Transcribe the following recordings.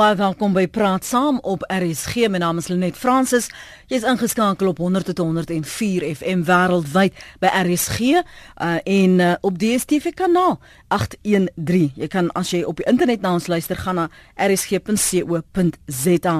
Baie welkom by Praat Saam op RSG. My naam is Lenet Fransis. Jy's ingeskakel op 100.104 FM wêreldwyd by RSG uh, en uh, op DStv kanaal 813. Jy kan as jy op die internet na ons luister gaan na rsg.co.za.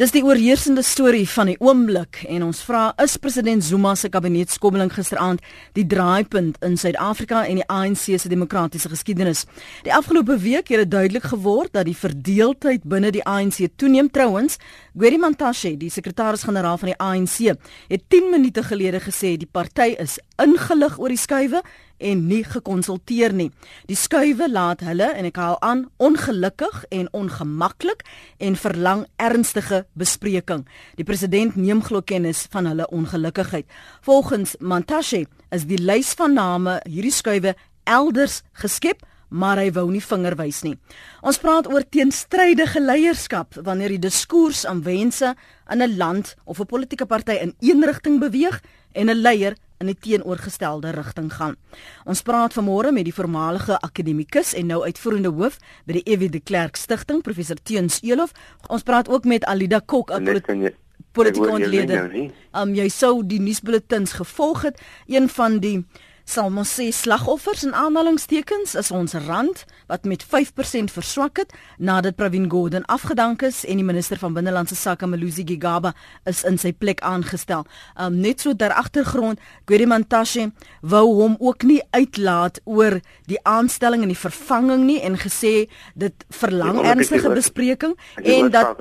Dis die oorheersende storie van die oomblik en ons vra is president Zuma se kabinetskobbeling gisteraand die draaipunt in Suid-Afrika en die ANC se demokratiese geskiedenis. Die afgelope week het dit duidelik geword dat die verdeeldheid binne die ANC toeneem trouens. Gweri Mantashe, die sekretaris-generaal van die ANC, het 10 minute gelede gesê die party is ingelig oor die skuwe en nie gekonsulteer nie. Die skuwe laat hulle en ek haal aan ongelukkig en ongemaklik en verlang ernstige bespreking. Die president neem glo kennis van hulle ongelukkigheid. Volgens Mantashe is die lys van name hierdie skuwe elders geskep maar hy wou nie vinger wys nie. Ons praat oor teenstrydige leierskap wanneer die diskurs aan wense in 'n land of 'n politieke party in een rigting beweeg en 'n leier in 'n teenoorgestelde rigting gaan. Ons praat vanmôre met die voormalige akademikus en nou uitvoerende hoof by die EW de Klerk Stichting, professor Teuns Elof. Ons praat ook met Alida Kok, 'n politieke ontleder. Nou um jy sou die nuusbulletins gevolg het, een van die sal ons sê slagoffers en aanhalingstekens is ons rand wat met 5% verswak het nadat Pravin Gordhan afgedank is en die minister van binnelandse sake Malusi Gigaba is in sy plek aangestel. Um net so ter agtergrond, Gwedi Mantashe wou hom ook nie uitlaat oor die aanstelling en die vervanging nie en gesê dit verlang ernstige bespreking en dat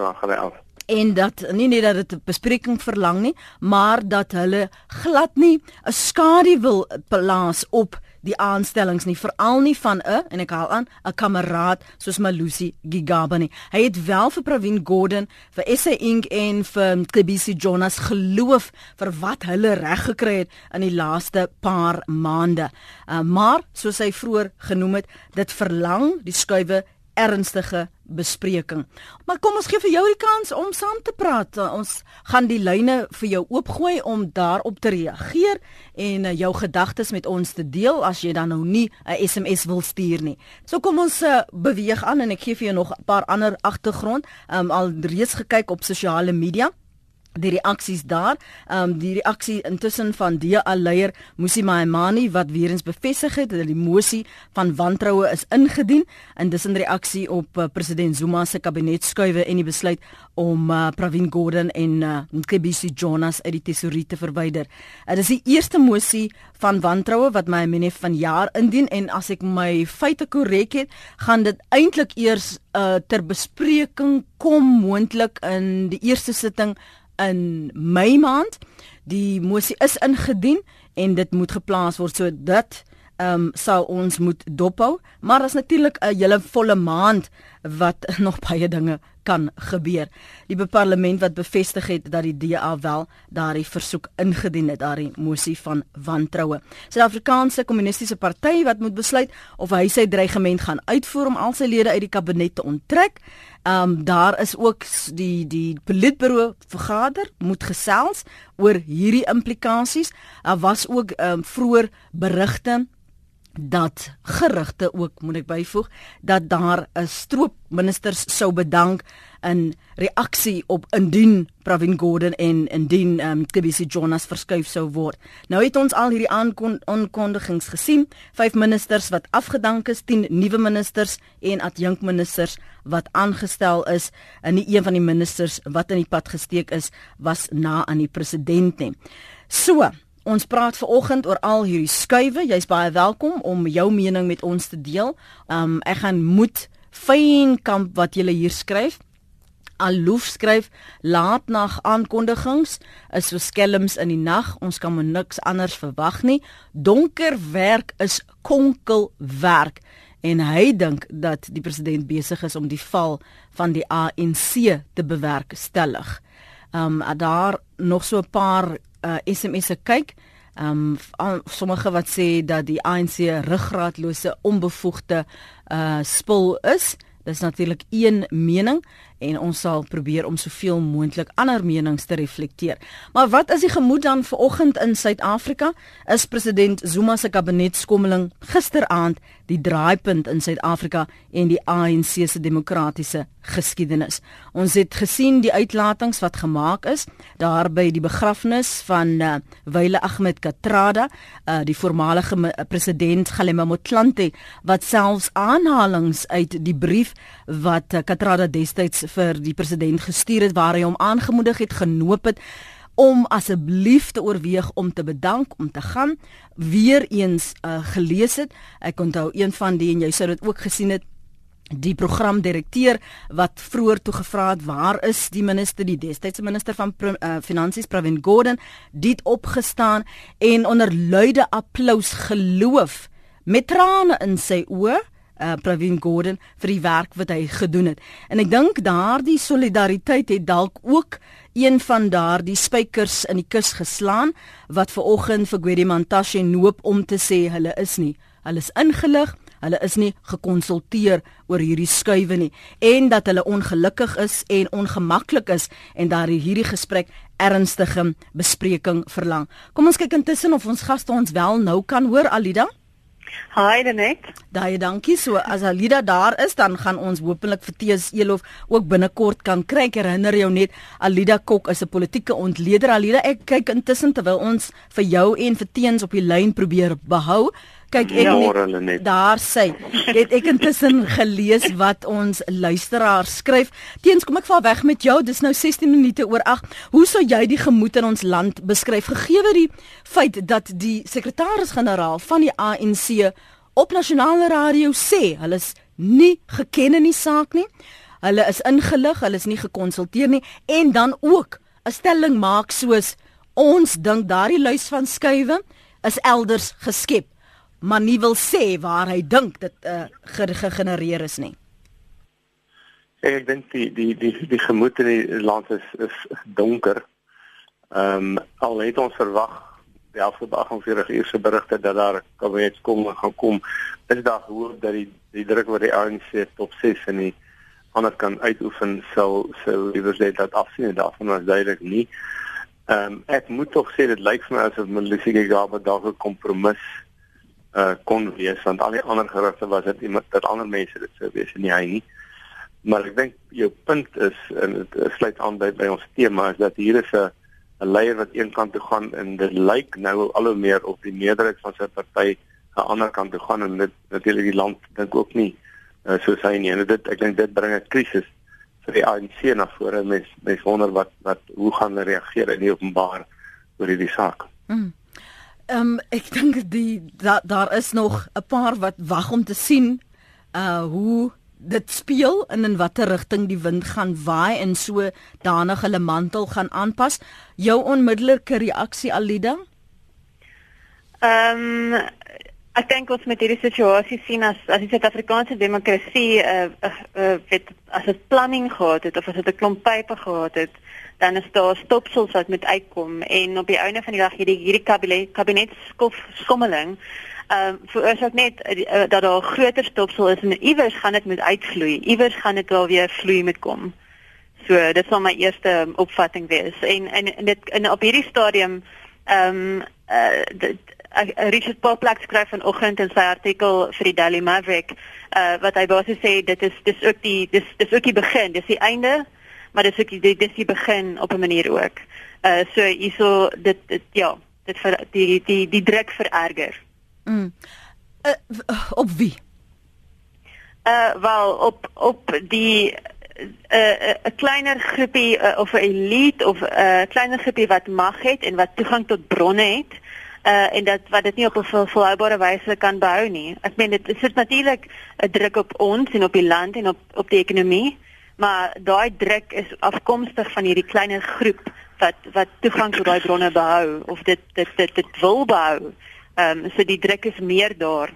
en dat nie net dat dit 'n bespreking verlang nie, maar dat hulle glad nie 'n skadu wil plaas op die aanstellings nie veral nie van 'n en ek haal aan 'n kameraad soos Malusi Gigaba nie. Hy het wel vir Pravin Gordhan, vir SA Inc en vir KBC Jonas geloof vir wat hulle reg gekry het in die laaste paar maande. Uh, maar soos hy vroeër genoem het, dit verlang die skuwe ernstige bespreking. Maar kom ons gee vir jou die kans om saam te praat. Ons gaan die lyne vir jou oopgooi om daarop te reageer en uh, jou gedagtes met ons te deel as jy dan nou nie 'n SMS wil stuur nie. So kom ons uh, beweeg aan en ek gee vir jou nog 'n paar ander agtergrond. Um, al reeds gekyk op sosiale media die reaksies daar. Ehm um, die reaksie intussen van DA leier Musi Maimani wat weer eens bevestig het dat die mosie van wantroue is ingedien en dis 'n reaksie op uh, president Zuma se kabinetskuive en die besluit om uh, Pravin Gordhan en uh, eh, Nkebisi Jonas uit die tesorie te verwyder. Dit is die eerste mosie van wantroue wat menef van jaar indien en as ek my feite korrek het, gaan dit eintlik eers uh, ter bespreking kom moontlik in die eerste sitting in Mei maand. Die mosie is ingedien en dit moet geplaas word sodat ehm um, sou ons moet dophou, maar daar's natuurlik 'n hele volle maand wat nog baie dinge kan gebeur. Die parlement wat bevestig het dat die DA wel daardie versoek ingedien het, daardie mosie van wantroue. Suid-Afrikaanse Kommunistiese Party wat moet besluit of hy sy dreigement gaan uitvoer om al sy lede uit die kabinet te onttrek. Ehm um, daar is ook die die politbureau vergader moet gesels oor hierdie implikasies. Daar was ook ehm um, vroeër berigte dat gerugte ook moet ek byvoeg dat daar 'n stroop ministers sou bedank in reaksie op indien Pravin Gordhan en indien ehm um, KBC Jonas verskuif sou word. Nou het ons al hierdie aankondigings gesien, vyf ministers wat afgedank is, 10 nuwe ministers en adjunkministers wat aangestel is en nie een van die ministers wat in die pad gesteek is was na aan die president nie. So, Ons praat ver oggend oor al hierdie skuwe. Jy's baie welkom om jou mening met ons te deel. Um ek gaan moed fyn kamp wat jy hier skryf. Aloof skryf laatnag aankondigings is so skelms in die nag. Ons kan maar niks anders verwag nie. Donker werk is konkel werk en hy dink dat die president besig is om die val van die ANC te bewerkstellig. Um daar nog so 'n paar uh, SMS'e kyk. Ehm um, sommige wat sê dat die ANC ruggraatlose onbevoegde uh spul is. Dis natuurlik een mening en ons sal probeer om soveel moontlik ander menings te reflekteer. Maar wat is die gemoed dan vanoggend in Suid-Afrika? Is president Zuma se kabinetskommeling gisteraand die draaipunt in Suid-Afrika en die ANC se demokratiese geskiedenis. Ons het gesien die uitlatings wat gemaak is daar by die begrafnis van uh, Wyle Ahmed Katrada, uh, die voormalige president Galema Motlanthe wat selfs aanhalinge uit die brief wat uh, Katrada destyds vir die president gestuur het waar hy hom aangemoedig het genoop het om asseblief te oorweeg om te bedank om te gaan weer eens uh, gelees het. Ek onthou een van die en jy sou dit ook gesien het die programdirekteur wat vroeër toe gevra het waar is die minister die destydse minister van uh, finansies Pravin Gordhan? Dit opgestaan en onder luide applous geloof met trane in sy oë uh, Pravin Gordhan vir die werk wat hy gedoen het. En ek dink daardie solidariteit het dalk ook een van daardie spykers in die kus geslaan wat ver oggend vir Gwedi Mantashe noop om te sê hulle is nie. Hulle is ingelig, hulle is nie gekonsulteer oor hierdie skuwe nie en dat hulle ongelukkig is en ongemaklik is en daar hierdie gesprek ernstige bespreking verlang. Kom ons kyk intussen of ons gaste ons wel nou kan hoor Alida. Hi Danet. Daai dankie. So as Alida daar is, dan gaan ons hopelik vir Tees Elof ook binnekort kan kry. Ek herinner jou net Alida Kok is 'n politieke ontleder. Alida, ek kyk intussen terwyl ons vir jou en vir Teens op die lyn probeer behou. Kyk ek ja, net, daar sê het ek intussen gelees wat ons luisteraar skryf. Teens kom ek vaar weg met jou. Dis nou 16 minute oor 8. Hoe sou jy die gemoed in ons land beskryf gegee die feit dat die sekretaris-generaal van die ANC op nasionale radio sê hulle is nie geken in die saak nie. Hulle is ingelig, hulle is nie gekonsulteer nie en dan ook 'n stelling maak soos ons dink daardie lys van skuwe is elders geskep maar nie wil sê waar hy dink dit uh, gegenereer is nie. Ek dink die die die die gemoed in die land is is donker. Ehm um, al het ons verwag die afgelope 48 uur se berigte dat daar kabinetskoming gaan kom, is daar hoop dat die die druk wat die ANC op 6 in die ander kan uitoefen sou sou liewer sê dat afsien en daarvan was duidelik nie. Ehm um, ek moet tog sê dit lyk vir my asof Melissa Gaba dalk 'n kompromis uh kon wees want al die ander gerugte was dit dat ander mense dit sou wees en nie hy nie. Maar ek dink jou punt is en dit sluit aan by by ons tema is dat hier is 'n 'n leier wat een kant toe gaan en dit lyk nou al hoe meer op die meerderheid van sy party aan die ander kant toe gaan en dit natuurlik die land dink ook nie uh, so sy nie en dit ek dink dit bring 'n krisis vir die ANC na vore mens mens wonder wat wat hoe gaan hulle reageer in die openbaar oor hierdie saak. Mm. Ehm um, ek dink die da, daar is nog 'n paar wat wag om te sien uh hoe dit speel en in watter rigting die wind gaan waai en so danig hulle mantel gaan aanpas. Jou onmiddellike reaksie Alida? Ehm um, ek dink ons met hierdie situasie sien as as die Suid-Afrikaanse demokrasie uh, uh, uh weet as dit planning gehad het of as dit 'n klomp pype gehad het dan is daar stopsels wat moet uitkom en op die einde van die dag hierdie hierdie kabinet kabinetskof skommeling ehm uh, veroorsaak net uh, dat daar 'n groter stopsel is en iewers gaan dit moet uitvloei. Iewers gaan dit wel weer vloei met kom. So dit sal my eerste opvatting wees. En en, en dit in op hierdie stadium ehm um, uh, dit uh, Richard Poplak skryf vanoggend in sy artikel vir die Daily Maverick uh, wat hy basies sê dit is dis ook die dis dis ook die begin, dis die einde maar dit is ook dit is die begin op 'n manier ook. Uh so hierso dit, dit ja, dit vir die die die druk vererger. Mm. Uh, op wie? Uh wel op op die 'n uh, 'n kleiner groepie uh, of 'n elite of 'n uh, kleiner groepie wat mag het en wat toegang tot bronne het uh en dat wat dit nie op 'n vol, volhoubare wyse kan behou nie. Ek meen dit is natuurlik 'n druk op ons en op die land en op op die ekonomie maar daai druk is afkomstig van hierdie kleiner groep wat wat toegang tot daai bronne behou of dit dit dit dit wil behou. Ehm um, so die druk is meer daar.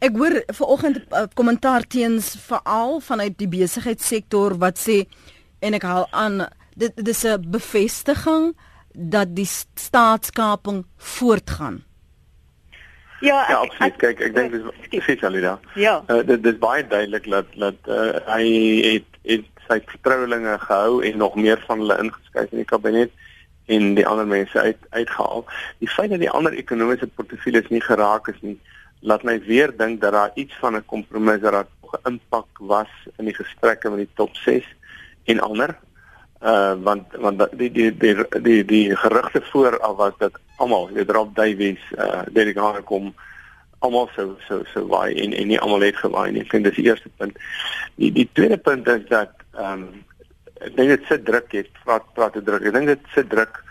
Ek hoor vanoggend 'n uh, kommentaar teens veral vanuit die besigheidssektor wat sê en ek haal aan dit dis 'n bevestiging dat die staatskaping voortgaan. Ja, ek, ja, absoluut. Ek, kyk, ek dink dis spesiaal hier. Ja. Uh, dit dis baie duidelik dat dat uh, hy het het sy vertrouelinge gehou en nog meer van hulle ingeskryf in die kabinet en die ander mense uit uitgehaal. Die feit dat die ander ekonomiese portefeuilles nie geraak is nie, laat my weer dink dat daar iets van 'n kompromis dat daar 'n impak was in die gesprekke met die top 6 en ander. Uh want want die die die die, die, die gerugte vooraf was dat almal, jy drop Davies, uh Derek Hare kom almal so so so waai en en nie almal het gewaai nie. Ek dink dis die eerste punt. Die die tweede punt is dat ehm um, ek dink dit sit druk het praat praat te druk. Ek dink dit sit druk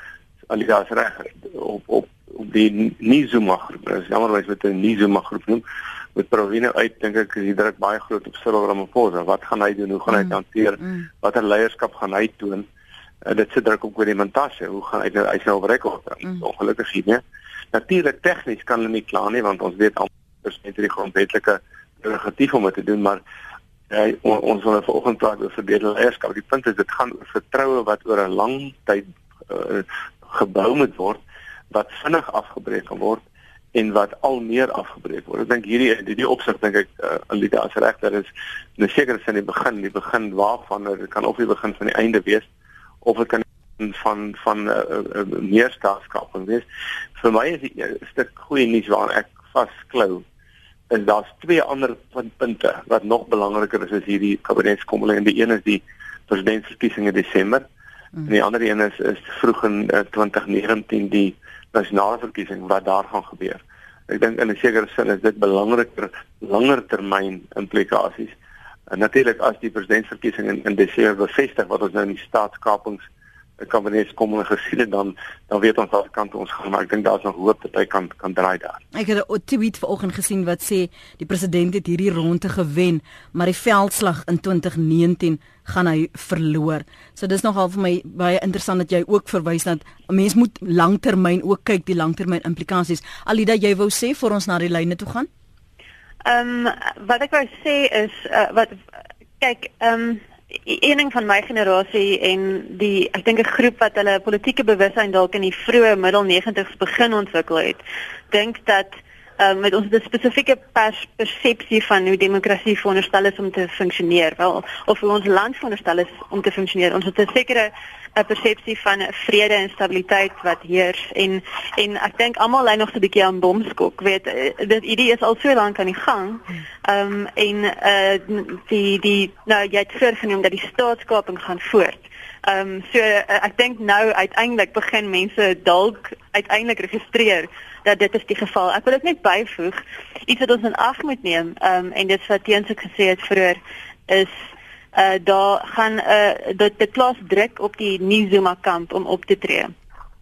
Alidas reg op op op die Nizuma groep. Dit is jammer wys met 'n Nizuma groep noem. Met Provino uit dink ek is die druk baie groot op Cyril Ramaphosa. Wat gaan hy doen? Hoe gaan hy mm, hanteer? Mm. Watter leierskap gaan hy toon? Uh, dit sit druk op die montage. Hoe gaan hy nou hy nou op? Mm. Ongelukkig hier, nee. Natuurlik tegnies kan hulle nie kla nie want ons weet almal is net die grondwetlike prerogatief om dit te doen, maar Ja, ons wil vanoggend praat oor verbeterde leierskap. Die punt is dit gaan oor vertroue wat oor 'n lang tyd uh, gebou moet word wat vinnig afgebreek kan word en wat al meer afgebreek word. Ek dink hierdie hierdie opsig dink ek uh, Alida as regter is 'n sekere sin die begin, die begin waarvan dit kan of die begin van die einde wees of dit kan van van 'n uh, uh, uh, meer staatskap wees. Vir my is 'n stuk goeie nuus waaraan ek vasklou. En daar's twee ander punte wat nog belangriker is as hierdie kabinetskommeling. Die een is die presidentsverkiesing in Desember. Mm. En die ander een is is vroeg in uh, eh, 2019 die nasionale verkiesing wat daar gaan gebeur. Ek dink in 'n sekere sin is dit belangriker langer termyn implikasies. En natuurlik as die presidentsverkiesing in, in Desember bevestig wat ons nou in die staatskapings kabinet kom en gesien het dan dan weet ons watter kant ons gaan maar ek dink daar's nog hoop dat hy kan kan draai daar. Ek het 'n tweet vanoggend gesien wat sê die president het hierdie ronde gewen, maar die veldslag in 2019 gaan hy verloor. So dis nogal vir my baie interessant dat jy ook verwys dat 'n mens moet langtermyn ook kyk die langtermyn implikasies. Alida jy wou sê vir ons na die lyne toe gaan? Ehm um, wat ek wou sê is uh, wat kyk ehm um, een ding van my generasie en die ek dink 'n groep wat hulle politieke bewustheid dalk in die vroeë middel 90's begin ontwikkel het, dink dat um, met ons 'n spesifieke pers persepsie van hoe demokrasie veronderstel is om te funksioneer, wel of hoe ons land veronderstel is om te funksioneer. Ons het 'n sekere 'n persepsie van vrede en stabiliteit wat heers en en ek dink almal lê nog so 'n bietjie aan bomskok. Weet eh, dit idee is al so lank aan die gang. Ehm um, en uh die die nou jy het voorgenoem dat die staatskaping gaan voort. Ehm um, so uh, ek dink nou uiteindelik begin mense dalk uiteindelik registreer dat dit is die geval. Ek wil dit net byvoeg iets wat ons in ag moet neem. Ehm um, en dit wat teens ek gesê het vroeër is uh daar gaan 'n uh, dit die klas druk op die Nizuma kamp om op te tree.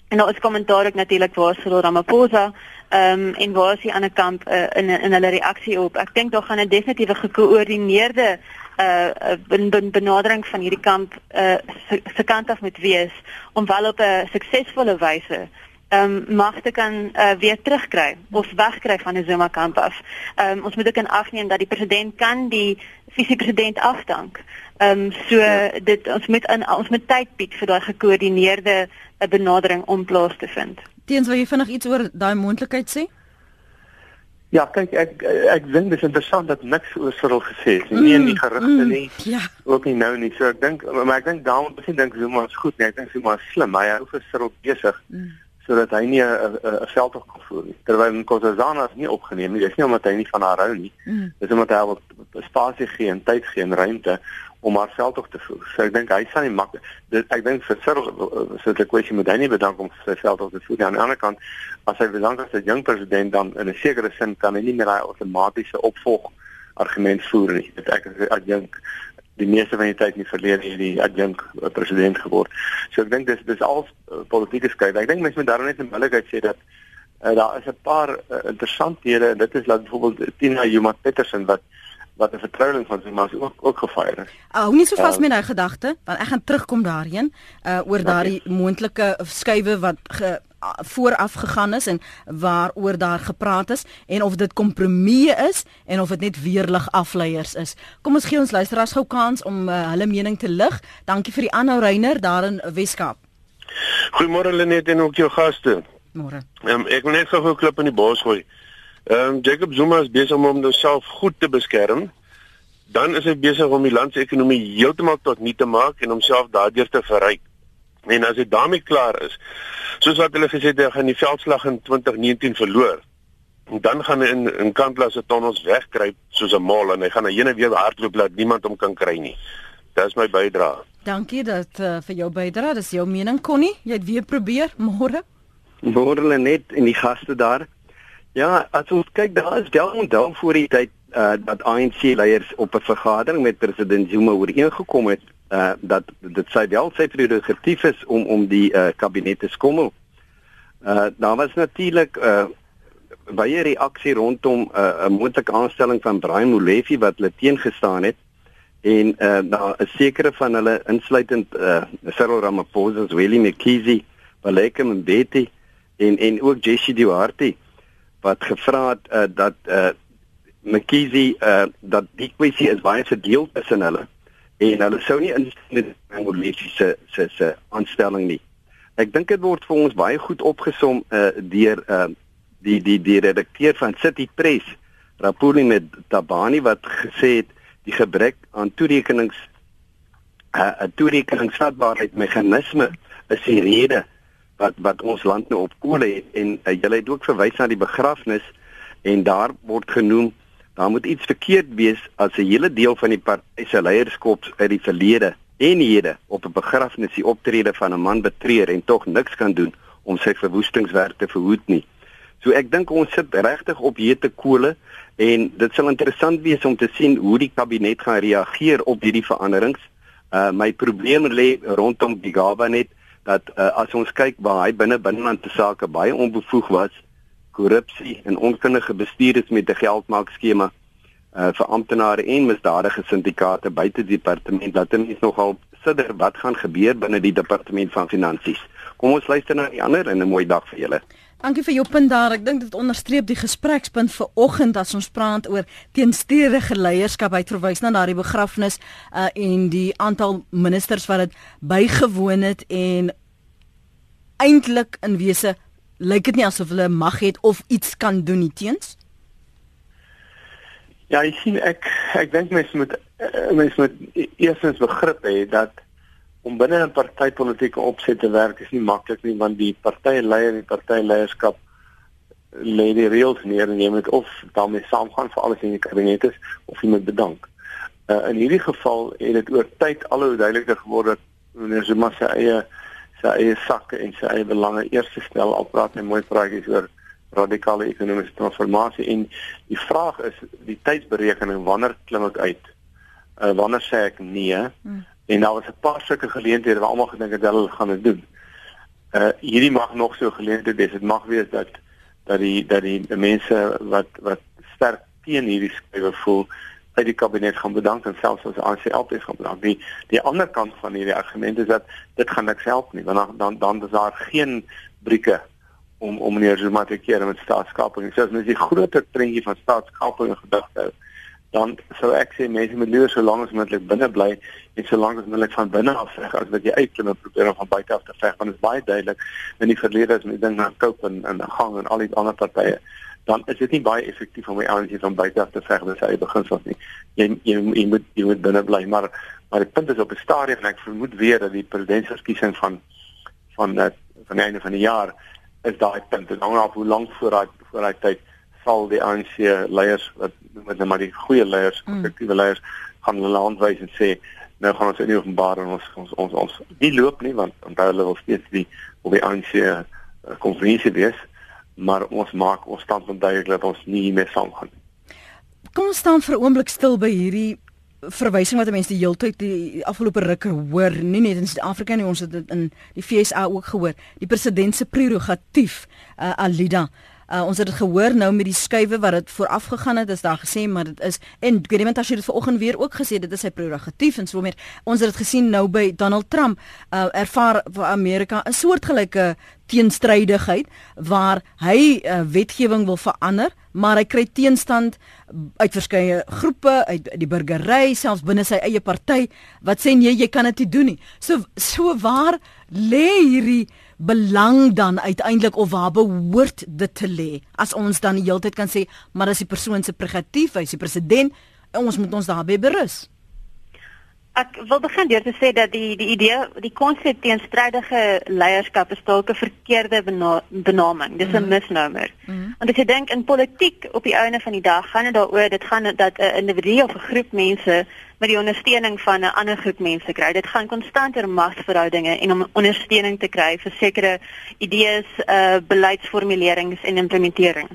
En daar is kommentaar ook natuurlik waar Cyril Ramaphosa ehm um, en waar is die ander kamp uh, in in hulle reaksie op. Ek dink daar gaan 'n definitiewe gekoördineerde uh ben, ben, benadering van hierdie kamp uh se, se kant af met wees om wel op 'n suksesvolle wyse ehm um, magte kan uh, weer terugkry of wegkry van die Zuma kamp af. Ehm um, ons moet ook in ag neem dat die president kan die visiepresident afdank. Ehm um, so ja. dit ons moet in ons moet tyd bied vir daai gekoördineerde uh, benadering om plaas te vind. Teens wil jy vinnig iets oor daai moontlikheid sê? Ja, kyk ek ek dink dit is interessant dat niks oor Cyril gesê is nie, mm, nie in die gerugte mm, nie. Ja. Ook nie nou nie. So ek dink maar ek dink daarom begin dink Zuma is goed, nee, ek dink Zuma is slim. Hy hou vir Cyril besig. Mm sodat hy nie 'n veldtog kan voer nie. Terwyl Nkosazana is nie opgeneem nie. Dis nie omdat hy nie van haar hou nie. Mm. Dis omdat hy wil spasie gee en tyd gee en ruimte om haar veldtog te voer. So ek dink hy sal nie mak dit ek dink vir Cyril so 'n kwessie moet hy nie bedank om sy veldtog te voer. Aan die ander kant as hy bedank as 'n jong president dan in 'n sekere sin kan hy nie meer daai outomatiese opvolg argument voer nie. Dit ek ek dink die meeste van die tyd nie verlede hierdie adjunk eh, president geword. So ek dink dis dis al uh, politieke skryf. Ek dink mense moet daarom net in billikheid sê dat uh, daar is 'n paar uh, interessanthede en dit is dat byvoorbeeld Tina Juma Petersen wat wat 'n vertroueling van sy ma ook ook gefire is. Hou uh, nie so vas uh, met daai gedagte want ek gaan terugkom daarheen uh, oor daardie moontlike skuwe wat ge, vooraf gegaan is en waaroor daar gepraat is en of dit kompromie is en of dit net weerlig afleiers is. Kom ons gee ons luisteraars gou kans om uh, hulle mening te lig. Dankie vir die aanhou Reiner daar in Weskaap. Goeiemôre Lenet en ook jou gaste. Môre. Um, ek wil net gou 'n klip in die bos gooi. Ehm um, Jacob Zuma is besig om homself goed te beskerm dan is hy besig om die land se ekonomie heeltemal tot nul te maak en homself daardeur te verryk. En as hy daarmee klaar is, soos wat hulle gesê het, hy gaan die veldslag in 2019 verloor. En dan gaan hy in in Kantlas se tonnels wegkruip soos 'n mol en hy gaan heen en weer hardloop laat niemand hom kan kry nie. Dis my bydrae. Dankie dat uh, vir jou bydrae. Dis jou mening Connie. Jy het weer probeer môre. Môre net en die gaste daar. Ja, as ons kyk daar is wel onthou voor die tyd uh, dat ANC leiers op 'n vergadering met president Zuma ooreengekom het uh, dat dit sy wel sy prerogatief is om om die uh, kabinet te skommel. Uh, daar was natuurlik uh, baie reaksie rondom 'n uh, moontlike aanstelling van Brian Molefe wat hulle teengestaan het en uh, daar is sekere van hulle insluitend uh, Cyril Ramaphosa, Willie McKeezy, Baleka Mbete en en ook Jessie Duarte wat gevra het uh, dat uh, McKeezy uh, dat die kwessie is baie verdeel tussen hulle en hulle sou nie instem met Molefe se se se aanstelling nie. Ek dink dit word vir ons baie goed opgesom uh, deur uh, die die die redakteur van City Press, Rapuli met Tabani wat gesê het die gebrek aan toerekenings 'n uh, toerekeningsvatbaarheid meganisme is die rede wat wat ons land nou op kole het en uh, jy het ook verwys na die begrafnis en daar word genoem daar moet iets verkeerd wees as 'n hele deel van die party se leierskap uit die verlede en hede op 'n begrafnis die optrede van 'n man betreur en tog niks kan doen om sy verwoestingswerk te verhoed nie. So ek dink ons sit regtig op hete kole en dit sal interessant wees om te sien hoe die kabinet gaan reageer op hierdie veranderings. Uh my probleem lê rondom die Gabanet dat uh, as ons kyk waar hy binne binnelandse sake baie onbevoeg was, korrupsie en onkundige bestuur is met 'n geldmaak skema uh vir amptenare en misdadige syndikaate buite die departement dat hulle nogal sidder wat gaan gebeur binne die departement van finansies. Kom ons luister na die ander en 'n mooi dag vir julle. Dankie vir jou punt daar. Ek dink dit onderstreep die gesprekspunt vir oggend as ons praat oor teenstrydige leierskap. Hy verwys na daardie begrafnis uh, en die aantal ministers wat dit bygewoon het en eintlik in wese lyk dit nie asof hulle mag het of iets kan doen nie teens. Ja, ek sien ek ek dink mense moet uh, mense moet e-, eersens begrip hê dat om binne 'n partytetiese opset te werk is nie maklik nie want die partyleier en die partyleierskap lê die reëls neer en jy moet of daarmee saamgaan vir alles in die kabinet is of jy moet bedank. Uh, in hierdie geval het dit oor tyd al hoe duideliker geword dat meneer Zuma se eie sy eie sakke en sy eie belange eers stel al praat hy mooi praatjies oor radikale ekonomiese transformasie en die vraag is die tydsberekening wanneer klim ek uit? Uh, wanneer sê ek nee? Hmm En daar was 'n paar sulke geleenthede waar almal gedink het hulle gaan dit doen. Uh hierdie mag nog so geleenthede wees. Dit mag wees dat dat die dat die, die mense wat wat sterk teen hierdie skrywe voel uit die kabinet gaan bedank en selfs as ACL is gaan bedank. Die die ander kant van hierdie argument is dat dit gaan niks help nie want dan dan dan is daar geen brieke om om meneer Zuma te keer met staatskaping. So as mens die groter prentjie van staatskaping in gedagte hou, dan sou ek sê mense moet leer so lank as moontlik binne bly en so lank as moontlik van binne af veg as wat jy uitklim en probeer om van buite af te veg want dit is baie duidelik in die verlede as jy dink na Cope en en Gang en al die ander partye dan is dit nie baie effektief om die ANC van buite af te veg dis hy beginsels nie. Jy, jy jy moet jy moet binne bly maar maar die punt is op 'n stadium en ek vermoed weer dat die presidentskapskiesing van van van van die einde van die jaar is daai punt. En hang af hoe lank voor daai voor daai tyd sal die ANC leiers wat noem dit nou maar die goeie leiers, mm. effektiewe leiers gaan hulle aanwys en sê nou gaan ons in die openbaar en ons ons ons ons die loop nie want onthou hulle wil steeds die op die ANC uh, konferensie wees maar ons maak ons standpunt duidelik dat ons nie meer saamgaan nie. Kom ons staan vir 'n oomblik stil by hierdie verwysing wat mense die hele tyd die afgelope rukke hoor, nie net in Suid-Afrika nie, ons het dit in die FSA ook gehoor. Die president se prerogatief, uh, Alida. Uh, ons het dit gehoor nou met die skuwe wat dit vooraf gegaan het, is daar gesê maar dit is en as jy dit vanoggend weer ook gesê dit is sy prerogatief en so meer. Ons het dit gesien nou by Donald Trump uh, ervaar vir Amerika 'n soortgelyke teenstrydigheid waar hy uh, wetgewing wil verander, maar hy kry teenstand uit verskeie groepe, uit die burgery, selfs binne sy eie party wat sê nee, jy kan dit nie doen nie. So so waar lê hierdie belang dan uiteindelik of waar behoort dit te lê as ons dan die hele tyd kan sê maar as die persoon se prerogatief hy's die president ons moet ons daarbey berus. Ek wil begin deur te sê dat die die idee die konsep teenstrydige leierskap is dalk 'n verkeerde bena benaming. Dis 'n mm -hmm. misnomer. Mm -hmm. Want as jy dink in politiek op die einde van die dag gaan dit daaroor dit gaan dat 'n individu of 'n groep mense met die ondersteuning van 'n ander groep mense kry. Dit gaan konstant oor magsverhoudinge en om ondersteuning te kry vir sekere idees, uh beleidsformulerings en implementering.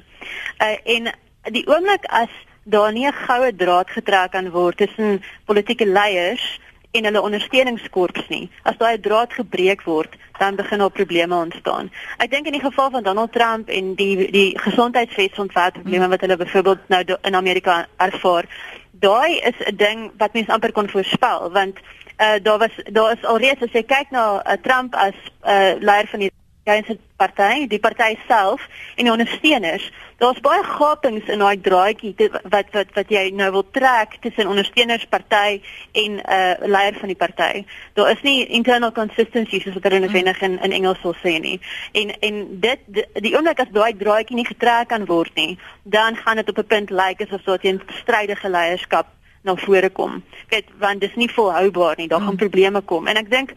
Uh en die oomblik as daar nie 'n goue draad getrek kan word tussen politieke leiers en hulle ondersteuningskorps nie. As daai draad gebreek word, dan begin al probleme ontstaan. Ek dink in die geval van Donald Trump en die die gesondheidswetsontwerpprobleme wat hulle byvoorbeeld nou in Amerika ervaar, daai is 'n ding wat mense amper kon voorspel want uh, daar was daar is alreeds as jy kyk na uh, Trump as uh, leier van die Republikeinse party, die party self en die ondersteuners. Daar's baie gapings in daai draadjie wat wat wat jy nou wil trek tussen ondersteunersparty en 'n uh, leier van die party. Daar is nie internal consistency soos wat hulle noodwendig in in Engels sal sê nie. En en dit die, die oomblik as daai draadjie nie getrek kan word nie, dan gaan dit op 'n punt lyk like, asof daar 'n strydige leierskap na vore kom. Kyk, want dis nie volhoubaar nie. Daar gaan mm. probleme kom. En ek dink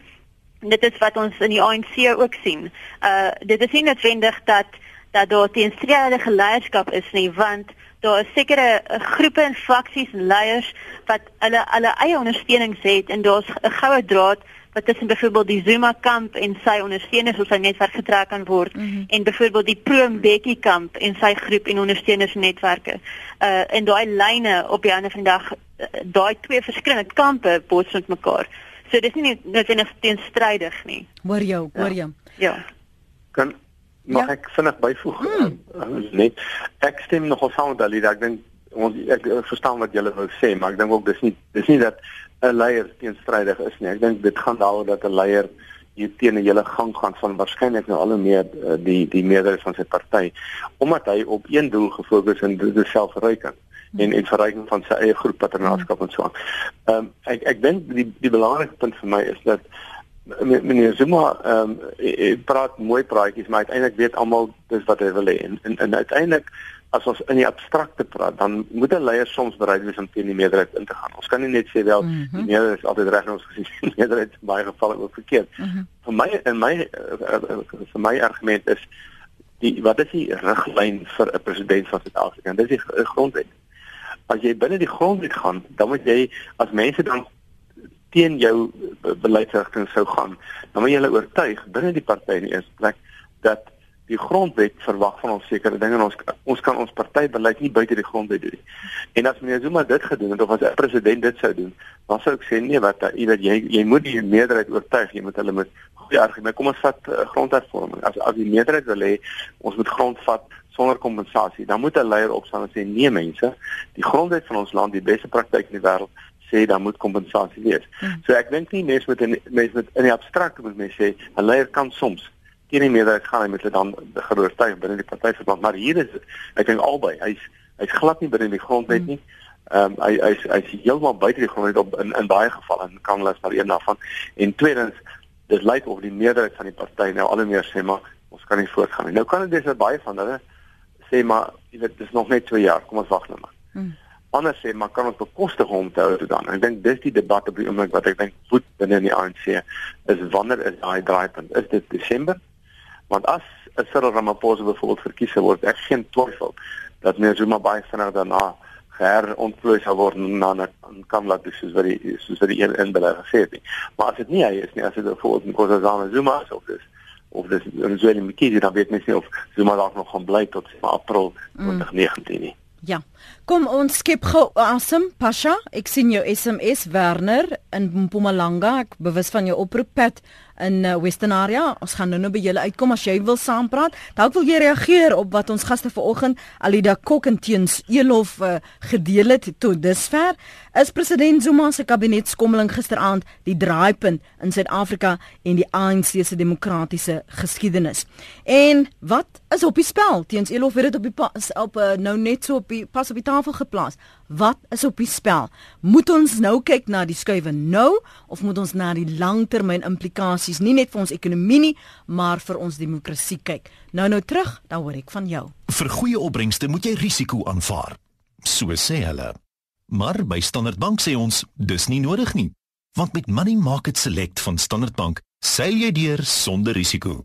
dit is wat ons in die ANC ook sien. Uh dit is nie noodwendig dat dat daar teenstrydige leierskap is nie, want daar is sekere uh, groepe en faksies en leiers wat hulle hulle eie ondersteunings het en daar's 'n goue draad wat tussen byvoorbeeld die Zuma kamp en sy ondersteuners of sy netwerk getrek kan word mm -hmm. en byvoorbeeld die Pro Mbeki kamp en sy groep en ondersteunersnetwerke. Uh en daai lyne op die ander van die dag uh, daai twee verskillende kampe bots met mekaar. So dis nie noodwendig teenstrydig nie. Hoor jou, hoor jou. Ja. Kan mag ja. ek vinnig byvoeg? Mm. Uh, net ek stem nogal saam met Alida. Ek dink ons ek, ek verstaan wat julle wou sê, maar ek dink ook dis nie dis nie dat 'n leier teenstrydig is nie. Ek dink dit gaan daaroor dat 'n leier hier teen 'n hele gang gaan van waarskynlik nou al hoe meer uh, die die meerderheid van sy party omdat hy op een doel gefokus en dit is selfverryking en en verryking van sy eie groep paternaarskap en so aan. Ehm um, ek ek dink die die belangrike punt vir my is dat meneer Zuma ehm um, praat mooi praatjies maar uiteindelik weet almal dis wat hy wil hê en, en en uiteindelik as ons in die abstrakte praat dan moet 'n leier soms bereid wees om teen die meerderheid in te gaan. Ons kan nie net sê wel mm -hmm. die meerderheid is altyd reg en ons gesien die meerderheid in baie gevalle ook verkeerd. Mm -hmm. Vir my in my uh, vir my argument is die wat is die riglyn vir 'n president van Suid-Afrika? Dit is die grondwet as jy binne die grondwet gaan, dan moet jy as mense dan teen jou beleidsrigting sou gaan, dan moet jy hulle oortuig binne die party in eerste plek dat die grondwet verwag van ons sekere dinge en ons ons kan ons partybeleid nie buite die grondwet doen nie. En as meneer Zuma dit gedoen het of as 'n president dit sou doen, dan sou ek sê nee wat jy weet jy jy moet die meerderheid oortuig, jy moet hulle met goeie argumente kom ons vat uh, grondhervorming. As as die meerderheid wil hê ons moet grond vat sonder kompensasie. Dan moet 'n leier opstaan en sê nee mense, die grondwet van ons land, die beste praktyk in die wêreld sê dan moet kompensasie wees. Hmm. So ek dink nie mense met in mense met in die abstrakte moet mense sê 'n leier kan soms teen die meerderheid gaan met hulle dan geroortuig binne die party verband, maar hier is ek dink albei. Hy's hy's glad nie binne die grondwet hmm. nie. Ehm um, hy hy's hy's heeltemal buite die grondwet op in in baie gevalle en kan hulle maar een daarvan. En tweedens dit lyk of die meerderheid van die party nou al meer sê maar ons kan nie voortgaan nie. Nou kan dit dis baie van hulle sê maar jy weet dis nog net 2 jaar, kom ons wag nou maar. Hmm. Anders sê maar kan ons bekostig om te hou dan. Ek dink dis die debat op die oomblik wat ek dink moet binne in die ANC is wanneer is daai draaipunt? Is dit Desember? Want as Cyril Ramaphosa bijvoorbeeld verkies word, ek geen twyfel dat meneer Zuma baie vinnig daarna herontplooi sal word na 'n kamla dis soos wat die soos wat die een inbeller gesê het. Maar as dit nie hy is nie, as dit bijvoorbeeld Nkosazana Zuma is of dis of dis Zweli Mkhize dan weet mens nie of Zuma dalk nog gaan bly tot April 2019 nie. Ja. Kom ons skep gou asem, Pasha. Ek sien jou SMS Werner in Mpumalanga. Ek bewus van jou oproep pad in uh, Western Area. Ons gaan nou nou by julle uitkom as jy wil saampraat. Dalk wil jy reageer op wat ons gaste vanoggend Alida Kok en Teens Elof uh, gedeel het tot dusver. Is president Zuma se kabinetskommeling gisteraand die draaipunt in Suid-Afrika en die ANC se demokratiese geskiedenis? En wat is op die spel? Teens Elof het dit op die pas, op uh, nou net so op die pas op die tafel geplaas. Wat is op die spel? Moet ons nou kyk na die skuwe nou of moet ons na die langtermyn implikasies nie net vir ons ekonomie nie, maar vir ons demokrasie kyk? Nou nou terug, dan hoor ek van jou. Vir goeie opbrengste moet jy risiko aanvaar. So sê hulle. Maar by Standard Bank sê ons, dis nie nodig nie. Want met Money Market Select van Standard Bank, seil jy deur sonder risiko.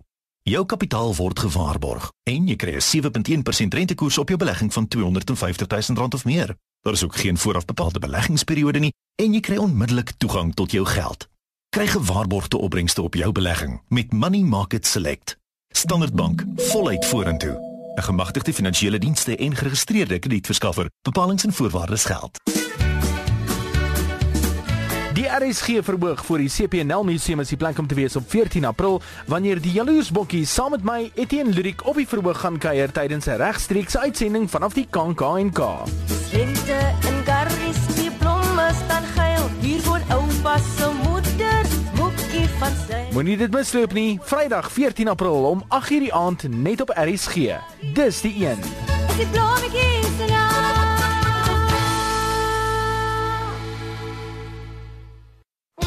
Jou kapitaal word gewaarborg en jy kry 'n 7.1% rentekoers op jou belegging van R250 000 of meer. Daar is ook geen vooraf bepaalde beleggingsperiode nie en jy kry onmiddellik toegang tot jou geld. Kry gewaarborgde opbrengste op jou belegging met Money Market Select. Standard Bank, voluit vorentoe. 'n Gemagtigde finansiële dienste en geregistreerde kredietverskaffer. Bepalings en voorwaardes geld. Die RSG verhoog vir die CPNL Museum is die plek om te wees op 14 April wanneer die Jaloersbokkie saam met my Etienne Ludik op die verhoog gaan kuier tydens 'n regstreekse uitsending vanaf die KAKNK. Lente in Garris die blomme staan geil hier voor oupa se moeder bokkie van sy. Moenie dit misloop nie. Vrydag 14 April om 8:00 die aand net op RSG. Dis die een. Is die blommetjie se naam?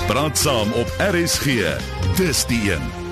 Praat saam op RSG. Dis die een.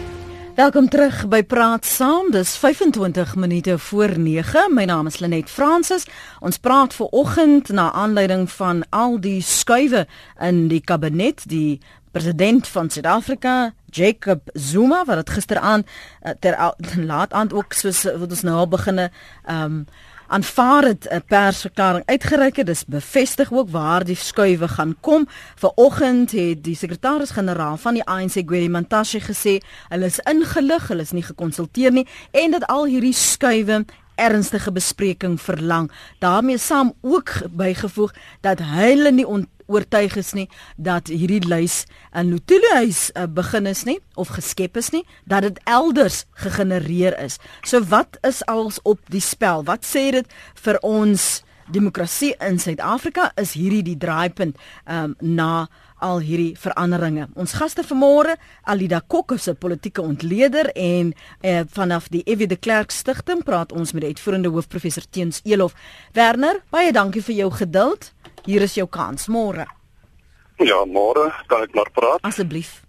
Welkom terug by Praat Saam. Dis 25 minute voor 9. My naam is Lenet Fransis. Ons praat ver oggend na aanleiding van al die skuwe in die kabinet, die president van Suid-Afrika, Jacob Zuma wat gisteraand eh, ter laat aand ook soos wat ons nou al beginne ehm um, aanvaar het 'n persverklaring uitgereik het. Dis bevestig ook waar die skuwe gaan kom. Vanoggend het die sekretaris-generaal van die ANC, Gwedi Mantashe, gesê hulle is ingelig, hulle is nie gekonsulteer nie en dat al hierdie skuwe ernstige bespreking verlang. daarmee saam ook bygevoeg dat hulle nie oortuig is nie dat hierdie lys in Lutulu huis uh, begin is nie of geskep is nie, dat dit elders gegenereer is. So wat is als op die spel? Wat sê dit vir ons demokrasie in Suid-Afrika? Is hierdie die draaipunt um, na al hierdie veranderinge. Ons gaste vanmôre, Alida Kok, 'n politieke ontleder en eh, vanaf die Evie de Klerk Stichting praat ons met die uitvoerende hoof professor Teens Elof. Werner, baie dankie vir jou geduld. Hier is jou kans môre. Ja, môre kan ek maar praat. Asseblief.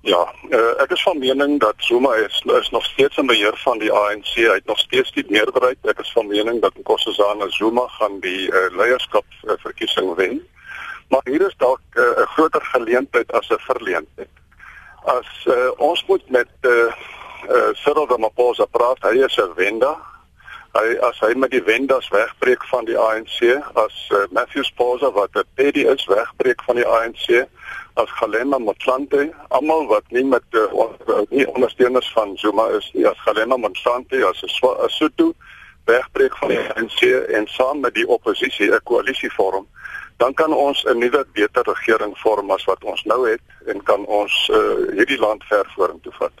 Ja, uh, ek is van mening dat Zuma is, is nog steeds in beheer van die ANC. Hy het nog steeds die meerderheid. Ek is van mening dat Nkosazana Zuma gaan die uh, leierskap uh, verkiesing wen. Maar hier is dalk 'n uh, groter geleentheid as 'n verleentheid. As uh, ons moet met eh uh, uh, Cyril Ramaphosa praat, hy is 'n wender hy as hy met die wendas wegbreek van die ANC as uh, Matthew Sposa wat 'n PD is wegbreek van die ANC as Galema Motlanthe almal wat nie met uh, nie ondersteuners van Zuma is nie as Galema Motlanthe as 'n Sotho wegbreek van die ANC en saam met die oppositie 'n koalisie vorm dan kan ons 'n nuwe beter regering vorm as wat ons nou het en kan ons uh, hierdie land ver vorentoe vat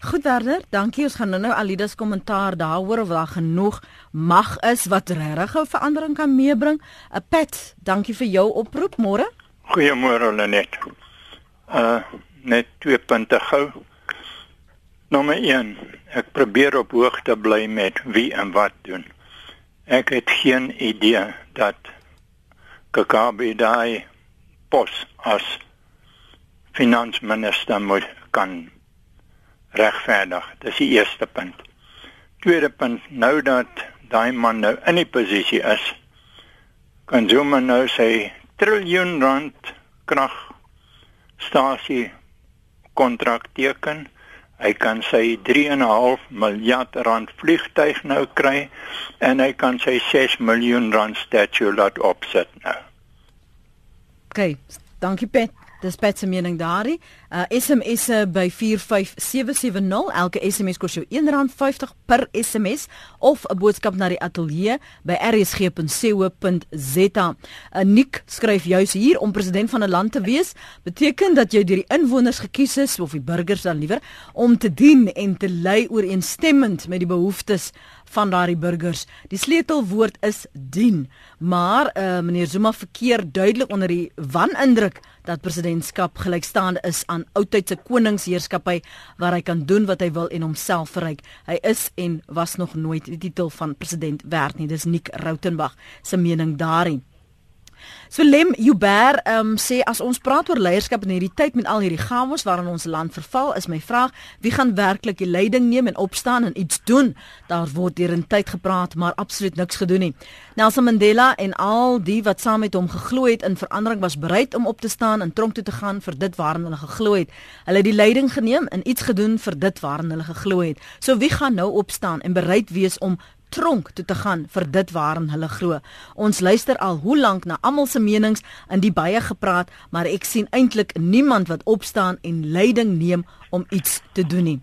Goed Werner, dankie. Ons gaan nou-nou Alidas kommentaar daaroor of daar genoeg mag is wat regtig 'n verandering kan meebring. 'n Pet, dankie vir jou oproep môre. Goeiemôre Lenet. Uh net twee punte gou. Nommer 1. Ek probeer op hoogte bly met wie en wat doen. Ek het geen idee dat Kakabi daai pos as finansminister moet kan regverdig. Dis die eerste punt. Tweede punt, nou dat daai man nou in die posisie is, kan Zuma nou sê triljoen rand kragstasie kontrak teken. Hy kan sy 3.5 miljard rand vliegtyg nou kry en hy kan sy 6 miljoen rand statue laat opset nou. OK, dankie Pet. Dis Pat se mening daarin. Uh SMS -e by 45770. Elke SMS kos jou R1.50 per SMS of 'n boodskap na die ateljee by rsg.co.za. uh, Nik skryf juis hier om president van 'n land te wees, beteken dat jy deur die inwoners gekies is of die burgers dan liewer om te dien en te lei ooreenstemmend met die behoeftes van daardie burgers. Die sleutelwoord is dien. Maar uh, meneer Zuma verkeer duidelik onder die wanindruk dat presidentskap gelykstaande is aan oudtydse koningsheerskappy waar hy kan doen wat hy wil en homself verryk. Hy is en was nog nooit die titel van president werd nie. Dis Nick Rautenbach se mening daarin. So Lem Uber um, sê as ons praat oor leierskap in hierdie tyd met al hierdie chaos waarin ons land verval, is my vraag, wie gaan werklik die leiding neem en opstaan en iets doen? Daar word deur 'n tyd gepraat, maar absoluut niks gedoen nie. Nelson Mandela en al die wat saam met hom geglo het in verandering was bereid om op te staan en tronk toe te gaan vir dit waarin hulle geglo het. Hulle het die leiding geneem en iets gedoen vir dit waarin hulle geglo het. So wie gaan nou opstaan en bereid wees om tronk toe te gaan vir dit waarin hulle glo. Ons luister al hoe lank na almal se menings in die baie gepraat, maar ek sien eintlik niemand wat opstaan en leiding neem om iets te doen nie.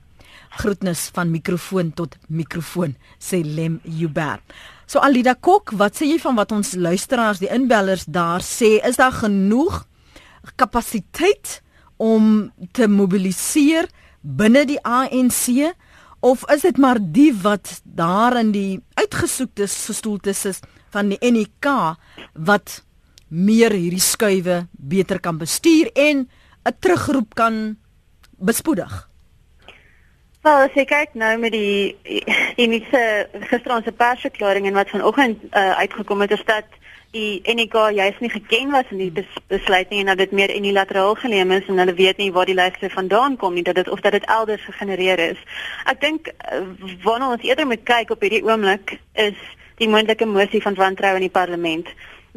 Groetnis van mikrofoon tot mikrofoon, sê Lem Hubert. So Alida Kok, wat sê jy van wat ons luisteraars, die inbellers daar sê, is daar genoeg kapasiteit om te mobiliseer binne die ANC? Of is dit maar die wat daar in die uitgesoekte gestoeltes is van die NEK wat meer hierdie skuwe beter kan bestuur en 'n terugroep kan bespoedig. Wel, as jy kyk nou met die enige gisterand se persverklaring en wat vanoggend uh, uitgekom het is dat die NEK juist nie geken was in die bes besluit nie en dat dit meer unilateraal geneem is en hulle weet nie waar die lyste vandaan kom nie dat dit of dat dit elders gegenereer is. Ek dink uh, waarna ons eerder moet kyk op hierdie oomblik is die moontlike mosie van wantroue in die parlement.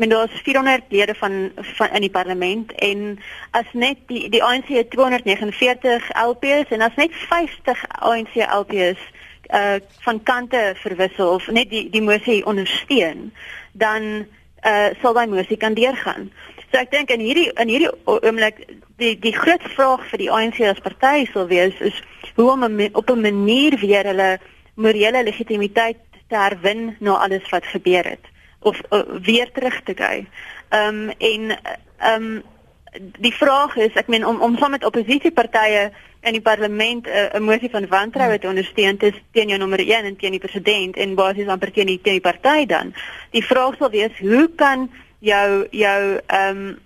Men daar's 400 lede van van in die parlement en as net die die ANC het 249 LPs en as net 50 ANC LPs uh van kante verwissel of net die die mosie ondersteun dan uh sal daai mosie kan deurgaan. So ek dink in hierdie in hierdie oomblik die die groot vraag vir die ANC as party sal wees is hoe om op 'n manier weer hulle morele legitimiteit te herwin na alles wat gebeur het of uh, weer terug te kyk. Ehm um, en ehm um, die vraag is ek meen om om saam met oppositiepartye in die parlement 'n uh, mosie van wantroue te ondersteun tes teen jou nommer 1 en teen die president en basies amper teen die teen die party dan. Die vraag sal wees hoe kan jou jou ehm um,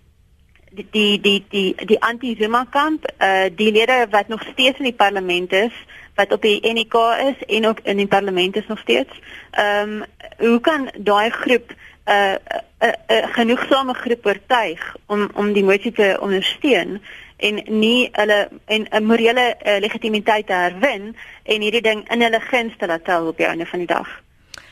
die die die die, die anti-Zuma kamp, uh die lede wat nog steeds in die parlement is, wat op die NEK is en ook in die parlement is nog steeds. Ehm um, hoe kan daai groep 'n uh, 'n uh, uh, uh, genoegsame groep oortuig om om die motie te ondersteun? en nie hulle en 'n morele uh, legitimiteit te herwin en hierdie ding in hulle guns te laat tel op die einde van die dag.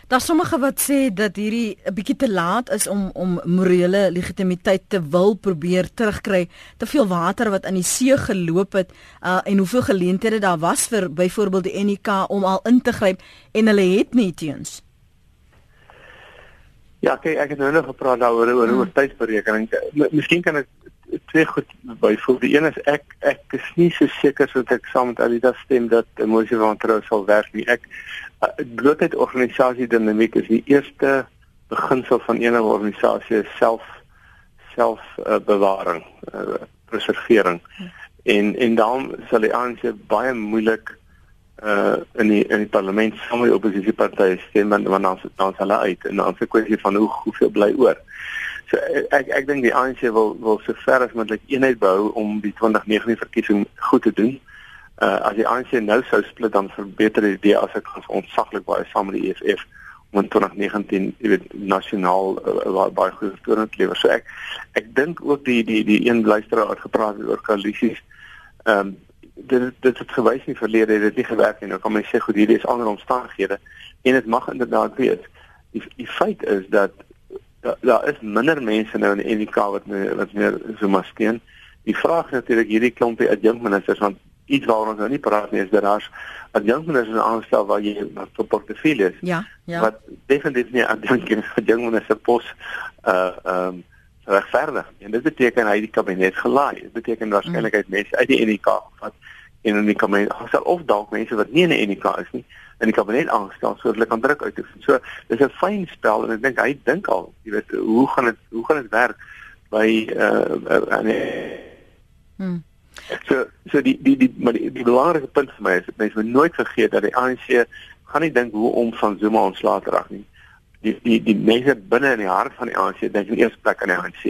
Daar sommige wat sê dat hierdie 'n bietjie te laat is om om morele legitimiteit te wil probeer terugkry. Te veel water wat in die see geloop het uh, en hoeveel geleenthede daar was vir byvoorbeeld die NK om al in te gryp en hulle het nie teens. Ja, kyk, ek het nou nog gepraat daaroor oor oor hmm. tydsberekening. Miskien kan ek twee goed byvoeg. Die een is ek ek is nie so seker so dat ek saam met Alida stem dat emosie van trou sal werk nie. Ek blootheid organisasie dinamiek is die eerste beginsel van enige organisasie self self uh, bewaring, uh, preservering. En en dan sal die ANC baie moeilik uh in die in die parlement saam met die oppositiepartye stem want dan dan sal hulle uit en dan se kwessie van hoe hoeveel bly oor. So ek ek dink die ANC wil wil so ver as moontlik eenheid bou om die 2019 verkiesing goed te doen. Uh as die ANC nou sou split dan verbeter die idee as ek ontsaglik baie saam met die EFF om in 2019 jy weet nasionaal uh, baie goed te doen lewer. So ek ek dink ook die die die een luisteraar het gepraat oor koalisies. Ehm um, dit dit het gewys nie verlede het dit nie gewerk nie. Nou kan my sê goed hierdie is ander omstandighede en dit mag inderdaad wees. Die die feit is dat daar daar is minder mense nou in die NK wat meer, wat meer so maar steen. Die vraag is natuurlik hierdie klompie adjunkministers want iets waaroor ons nou nie praat nie is dat daar's adjunkministers aanstel waar jy wat vir portefeuilles. Ja, ja. Wat definitief nie adjunkminister pos uh ehm um, regverdig. En dit beteken hy die kabinet gelaai. Dit beteken waarskynlik hy mense uit die NK wat en in die kabinet of dalk mense wat nie in die NK is nie in die kabinet aangestel sodat hulle kan druk uitoefen. So dis 'n fyn spel en ek dink hy dink al, jy weet, hoe gaan dit hoe gaan dit werk by uh aan uh, hmm. So so die die die maar die, die belangrike punt vir my is mense moet nooit vergeet dat die ANC gaan nie dink hoe om van Zuma ontslae te raak nie. Die die die mense binne in die hart van die ANC dink in eerste plek aan die ANC.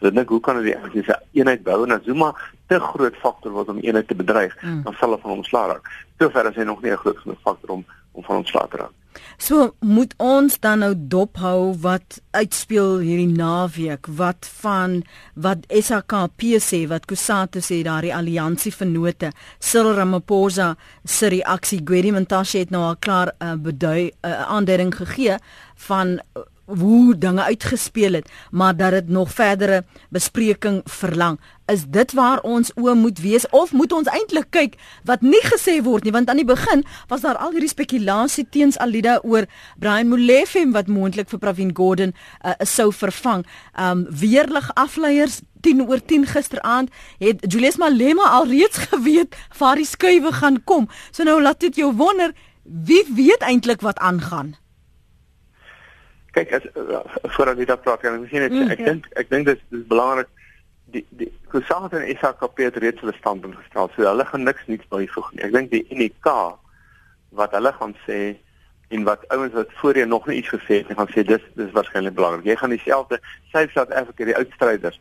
Hulle dink hoe kan hulle die ANC se eenheid bou en as Zuma te groot faktor word om eenheid te bedreig, mm. dan sal hulle van hom ontslaa raak. Sover is hy nog nie 'n groot genoeg faktor om om van ontslaa te raak. So moet ons dan nou dophou wat uitspeel hierdie naweek wat van wat SAKP sê wat Kusatu sê daardie alliansie vennote Cyril Ramaphosa se reaksie Gwedi Mantashe het nou al klaar 'n uh, bedui 'n uh, aanduiding gegee van uh, hoe dinge uitgespeel het, maar dat dit nog verdere bespreking verlang. Is dit waar ons oë moet wees of moet ons eintlik kyk wat nie gesê word nie want aan die begin was daar al hierdie spekulasie teens Alida oor Brian Molefe wat moontlik vir Pravin Gordhan uh, sou vervang. Um weerlig afleiers 10 oor 10 gisteraand het Julius Malema alreeds geweet waar die skuwe gaan kom. So nou laat dit jou wonder wie weet eintlik wat aangaan kyk as uh, voordat jy daar praat kan ek sien ek mm, ek ja. dink ek dink dit is belangrik die die Kusate en SAKP het reeds hulle standpunt gestel so hulle gaan niks nuuts byvoeg nie. Ek dink die UNK wat hulle gaan sê en wat ouens wat voorheen nog nie iets gesê het gaan sê dis dis waarskynlik belangrik. Jy gaan dieselfde South South Africa die uitstryders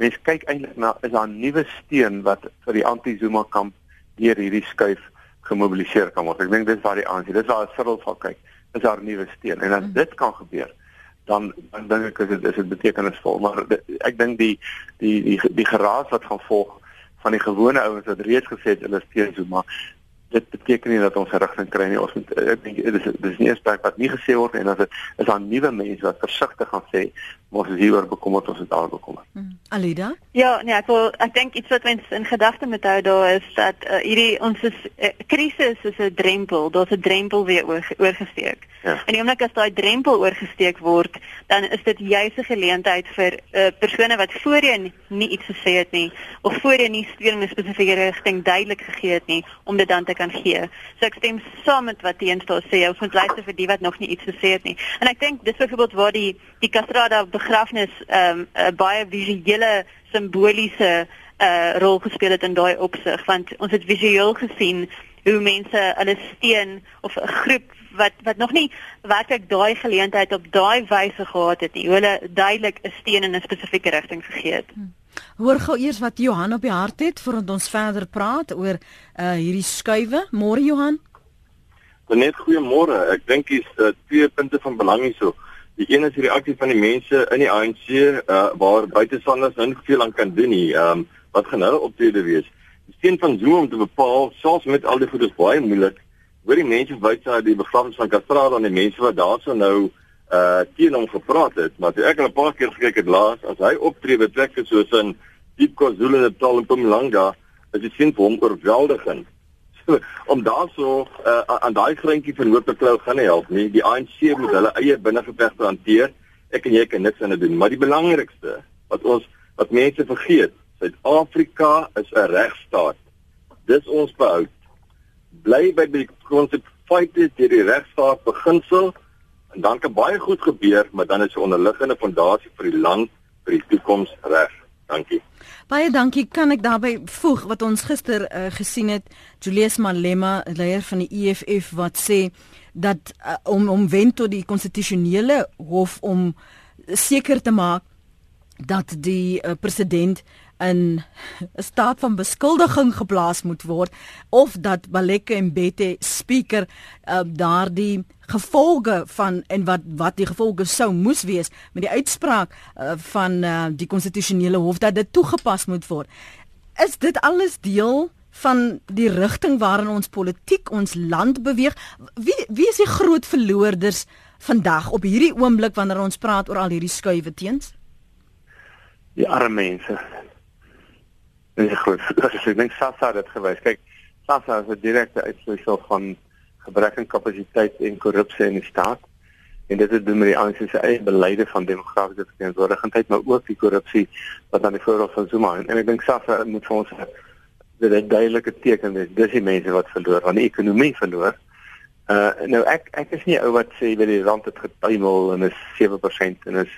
mense kyk eintlik na is daar nuwe steen wat vir die anti-Zuma kamp deur hierdie skuif gemobiliseer kan word? Ek dink dis waar die ANC dis waar Cyril sal kyk is daar 'n nuwe steen en as mm. dit kan gebeur dan dan dink ek is dit is dit betekenisvol maar ek dink die die die die geraas wat gaan volg van die gewone ouens wat reeds gesê het hulle steun Zuma dit beteken nie dat ons 'n rigting kry nie. Ons moet ek dink dit is dis nie spreek wat nie gesê word en as dit is aan nuwe mense wat versigtig gaan sê ons is hieroor bekommerd ons het daar bekommerd. Hmm. Alida? Ja, nee, ek wil ek dink iets wat mens in gedagte moet hou daar is dat uh, hierdie ons is uh, krisis is 'n drempel, daar's 'n drempel weer oor, oorgesteek. Ja. En die oomblik as daai drempel oorgesteek word, dan is dit juis 'n geleentheid vir uh, persone wat voorheen nie iets gesê het nie of voorheen nie steun in 'n spesifieke rigting duidelik gegee het nie om dit dan te kan gee. So ek stem saam met wat teenstaan sê, ons moet luister vir die wat nog nie iets gesê het nie. En ek dink dis byvoorbeeld waar die die Castrada begrafnis 'n um, baie visuele simboliese uh, rol gespeel het in daai opsig want ons het visueel gesien hoe mense hulle steun of 'n groep wat wat nog nie werklik daai geleentheid op daai wyse gehad het nie. Hulle duidelik 'n steun in 'n spesifieke rigting gegee het. Hmm. Hoor gou eers wat Johan op die hart het voordat ons verder praat oor uh hierdie skuwe. Môre Johan. Net goeiemôre. Ek dink dis uh, twee punte van belang hierso. Die een is die reaksie van die mense in die ANC uh, waar buitestanders nou nie veel aan kan doen nie. Ehm um, wat gaan hulle optrede wees? Die steen van Zuma om te bepaal, selfs met al die goedes baie moeilik. Hoor die mense buite die begrafnis van Castrada en die mense wat daarso nou uh teen hom gepraat het, maar ek het al 'n paar keer gekyk het laas as hy optree met plekke soos in Diep KwaZulu Natal en Mpumalanga, is dit sien vir hom oorweldigend om daarso uh, aan daai greintjie van Hoofbeklou gaan nie help nie. Die ANC moet hulle eie binnengevegte hanteer. Ek en jy kan niks aan dit doen, maar die belangrikste wat ons wat mense vergeet, Suid-Afrika is 'n regstaat. Dis ons behoud. Bly by die konsep feite deur die regstaat beginsel en dan kan baie goed gebeur, maar dan is 'n onderliggende fondasie vir die land vir die toekoms reg. Dankie. Baie dankie. Kan ek daarbey voeg wat ons gister uh, gesien het, Julius Malema, leier van die EFF wat sê dat uh, om om wen tot die konstitusionele hof om seker te maak dat die uh, president in 'n staat van beskuldiging geplaas moet word of dat Baleke en Bette speaker uh, daardie gevolge van en wat wat die gevolge sou moes wees met die uitspraak uh, van uh, die konstitusionele hof dat dit toegepas moet word. Is dit alles deel van die rigting waarin ons politiek ons land beweeg? Wie wie is die groot verloorders vandag op hierdie oomblik wanneer ons praat oor al hierdie skuwe teens? Die arme mense. Dis goed. Ek dink Sassa het dit gewys. Kyk, Sassa is 'n direkte uitvloeisel van gebrek aan kapasiteit en korrupsie in die staat. En dit het doen met die ANC se eie beleide van demokratiese verantwoordigheid, maar ook die korrupsie wat aan die voorhof van Zuma en, ek dink SAFA moet vir ons dit 'n duidelike teken wees. Dis die mense wat verloor, want die ekonomie verloor. Uh nou ek ek is nie ou wat sê dat die rand het getuimel en is 7% en is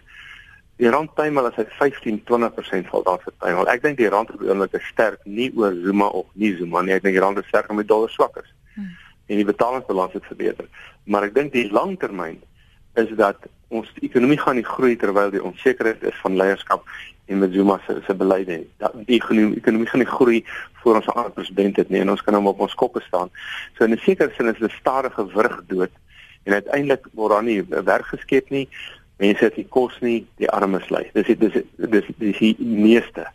die rand tuimel as hy 15 20% val daar getuimel. Ek dink die rand op die oomblik is sterk nie oor Zuma of nie Zuma nie. Ek dink die rand is sterk omdat die dollar swak is. Hmm en die betalingsbalans het verbeter. Maar ek dink die langtermyn is dat ons ekonomie gaan nie groei terwyl die onsekerheid is van leierskap en met Zuma se se beleide. Dat die ekonomie, ekonomie gaan nie groei voor ons 'n ander president het nie en ons kan hom op ons koppe staan. So in 'n sekere sin is dit stadige wurg dood en uiteindelik word daar nie werk geskep nie. Mense het nie kos nie, die armes ly. Dis dis dis dis die meeste.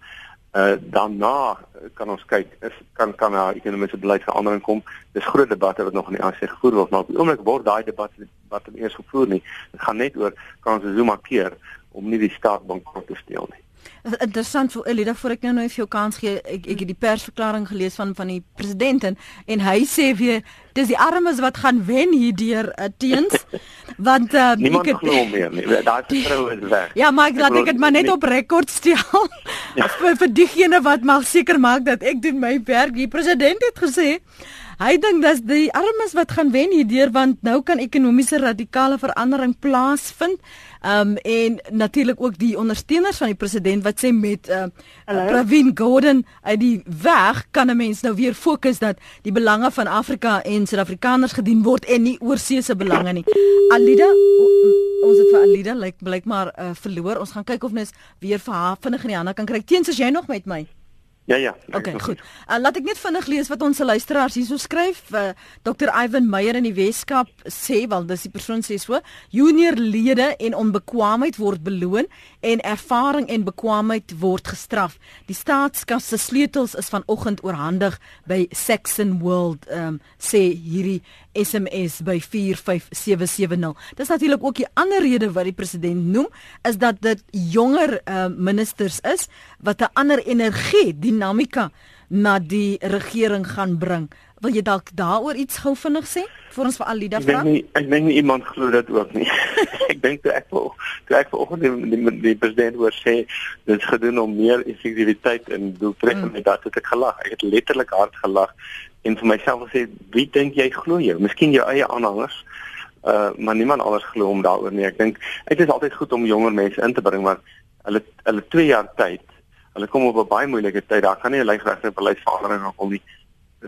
Uh daarna kan ons kyk is kan kan 'n ekonomiese beleidsverandering kom. Dis groot debatte wat nog in die ANC gevoer word, maar op die oomblik word daai debat wat in eers gevoer nie. Dit gaan net oor kan ons Zuma keer om nie die staat bankrot te steel nie. Interessant vir Elida voor ek nou nou vir jou kans gee. Ek ek het die persverklaring gelees van van die president en, en hy sê weer dis die armes wat gaan wen hierdeur uh, teens want uh, niemand het, glo meer nie. Daai vrou is weg. Ja, maar ek laat ek dit maar net op rekord stel. Ja. vir vir diegene wat mag seker maak dat ek doen my werk. Die president het gesê Hy dink dat die armes wat gaan wen hierdeur want nou kan ekonomiese radikale verandering plaasvind. Um en natuurlik ook die ondersteuners van die president wat sê met uh, Pravin Gordhan uit die weg kan 'n mens nou weer fokus dat die belange van Afrika en Suid-Afrikaners gedien word en nie oorseese belange nie. Alida ons het vir Alida lyk blyk maar uh, verloor. Ons gaan kyk of ons weer vir haar vinnig in die hande kan kry. Teens as jy nog met my. Ja ja. Okay, goed. Uh, laat ek net vinnig lees wat ons luisteraars hierso skryf. Uh, Dr. Ivan Meyer in die Weskaap sê wel dis die persoon sê so: "Junior lede en onbekwaamheid word beloon en ervaring en bekwaamheid word gestraf. Die staatskas se sleutels is vanoggend oorhandig by Saxon World," um, sê hierdie SMS by 45770. Dis natuurlik ook die ander rede wat die president noem is dat dit jonger uh, ministers is wat 'n ander energie, dinamika na die regering gaan bring. Wil jy dalk daaroor iets gou vinnig sê vir ons vir Alida vra? Ek dink nie ek dink nie iemand glo dit ook nie. ek dink toe ek wil toe ek vanoggend die, die, die president hoor sê dit is gedoen om meer effektiwiteit en doeltreffendheid mm. dat ek gelag. Ek het letterlik hard gelag en vir myself gesê wie dink jy glo jou miskien jou eie aanhangers uh maar niemand anders glo om daaroor nie ek dink dit is altyd goed om jonger mense in te bring maar hulle hulle 2 jaar tyd hulle kom op 'n baie moeilike tyd daar kan nie 'n lysregte beleidsverandering kom nie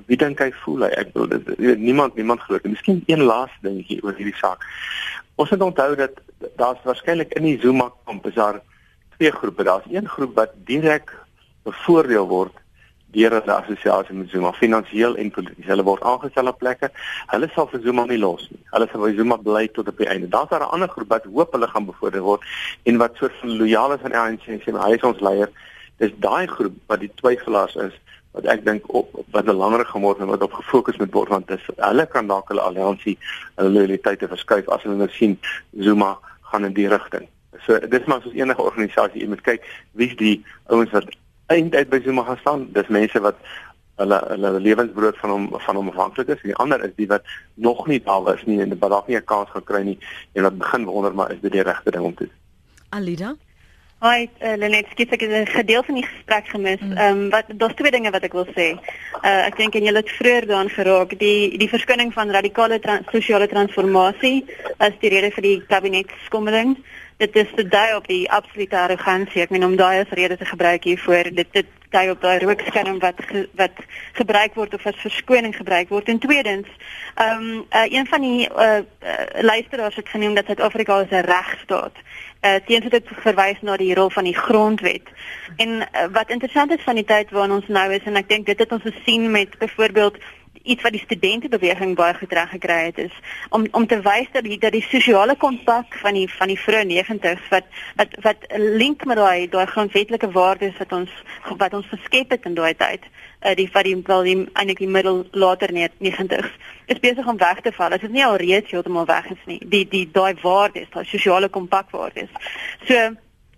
wie dink hy voel hy ek bedoel dit niemand niemand glo dit miskien een laaste dingetjie oor hierdie saak ons moet onthou dat daar's waarskynlik in die Zuma kamp is daar twee groepe daar's een groep wat direk bevoordeel word deur hulle assosiasie met Zuma finansiëel en polities. Hulle word aangestel op plekke. Hulle sal vir Zuma nie los nie. Hulle sal vir Zuma bly tot op die einde. Daar's daar 'n ander groep wat hoop hulle gaan bevorder word en wat soort van aan die ANC en hy is ons leier. Dis daai groep wat die twyfelaars is wat ek dink op wat belangrik geword en wat op gefokus moet word want dis hulle kan dalk hulle alliansie hulle loyaliteite verskuif as hulle nou sien Zuma gaan in die rigting. So dis maar soos enige organisasie jy moet kyk wie's die ouens wat eintlik by Zuma gaan staan. Dis mense wat hulle hulle lewensbrood van hom van hom afhanklik is. Die ander is die wat nog nie daar is nie en wat dalk nie 'n kans gekry nie en wat begin wonder maar is dit die regte ding om te doen. Alida Hi, uh, Lenet, skiet ek 'n gedeel van die gesprek gemis. Mm. Ehm um, wat daar's twee dinge wat ek wil sê. Uh ek dink en julle het vroeër daaraan geraak, die die verskoning van radikale trans, sosiale transformasie as die rede vir die kabinetskommeling dit is te dui op die absolute arrogansie. Ek meen om daai as rede te gebruik hiervoor, dit dit dui op daai rookskerm wat ge, wat gebruik word of as verskoning gebruik word. En tweedens, ehm um, uh, een van die uh, uh, luisteraars het genoem dat Suid-Afrika 'n regstaat. Uh, teenoor dit verwys na die rol van die grondwet. En uh, wat interessant is van die tyd waarin ons nou is en ek dink dit het ons gesien met byvoorbeeld iets wat die studentebeweging baie goed reg gekry het is om om te wys dat die dat die sosiale kontak van die van die vroeë 90's wat wat wat link met daai daai grondwetlike waardes wat ons wat ons geskep het in daai tyd uh, die wat die wel die eintlik die middel later 90's is besig om weg te val. Dit is nie al reeds heeltemal weg is nie. Die die daai waardes, daai sosiale kontak waardes. So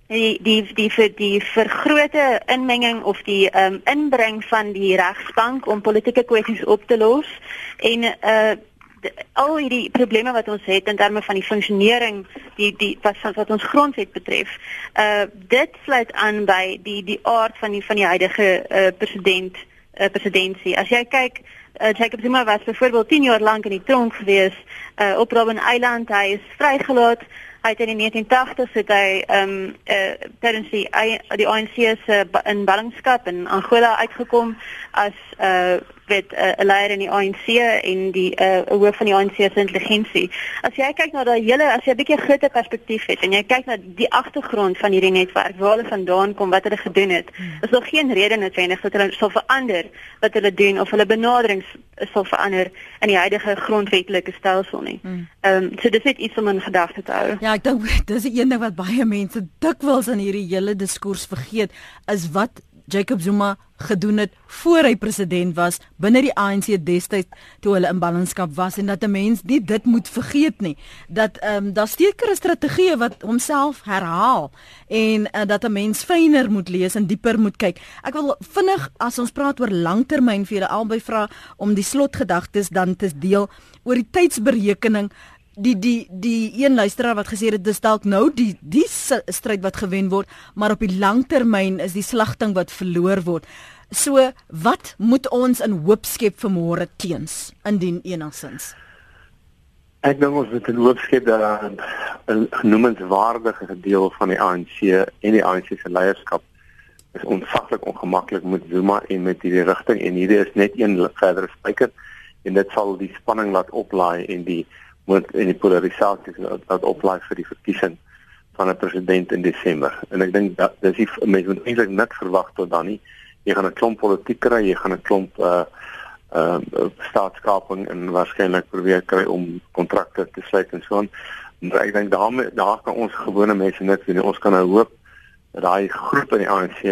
die die die vir die vergrote inmenging of die ehm um, inbring van die regsbank om politieke kwessies op te los en uh al hierdie probleme wat ons het in terme van die funksionering die die wat wat ons grondwet betref uh dit sluit aan by die die aard van die van die huidige uh president uh, presidentsie as jy kyk uh, Jacob Zuma was byvoorbeeld 10 jaar lank in die tronk gewees uh op Robben Island hy is vrygelaat. Hy het in die 1980s het hy ehm um, uh tydens die die ANC se in ballingskap in Angola uitgekom as uh met 'n uh, leier in die ANC en die 'n uh, hoof van die ANC se intelligensie. As jy kyk na daai hele as jy 'n bietjie groter perspektief het en jy kyk na die agtergrond van hierdie netwerk, waar hulle vandaan kom, wat hulle gedoen het, hmm. is daar geen rede noodwendig dat hulle sal verander wat hulle doen of hulle benaderings sal verander in die huidige grondwetlike stelsel nie. Hmm. Ehm um, so dis net iets om in gedagte te hou. Ja, ek dink dis 'n ding wat baie mense dikwels in hierdie hele diskurs vergeet, is wat Jacob Zuma gedoen het voor hy president was binne die ANC destyds toe hulle in ballingskap was en dat 'n mens nie dit moet vergeet nie dat ehm um, daar steker 'n strategie wat homself herhaal en uh, dat 'n mens fyner moet lees en dieper moet kyk. Ek wil vinnig as ons praat oor langtermyn vir julle albei vra om die slotgedagtes dan te deel oor die tydsberekening die die die een luisteraar wat gesê het dis dalk nou die die stryd wat gewen word, maar op die langtermyn is die slagting wat verloor word. So wat moet ons in hoop skep vir môre teens indien enigsins? Ek dink ons moet in hoop skep dat 'n genoemenswaardige deel van die ANC en die ANC se leierskap is ontsaglik ongemaklik met Zuma en met hierdie rigting en hierdie is net een verdere spyker en dit sal die spanning laat oplaai en die moet in die polarisasie wat, wat oplaai vir die verkiesing van 'n president in Desember. En ek dink dat dis nie mense moet eintlik net verwag tot dan nie. Jy gaan 'n klomp politiek kry, jy gaan 'n klomp uh uh, staatskaping en waarskynlik probeer kry om kontrakte te sluit en so aan. Maar ek dink daarmee daar kan ons gewone mense net doen. Ons kan nou hoop dat daai groep in die ANC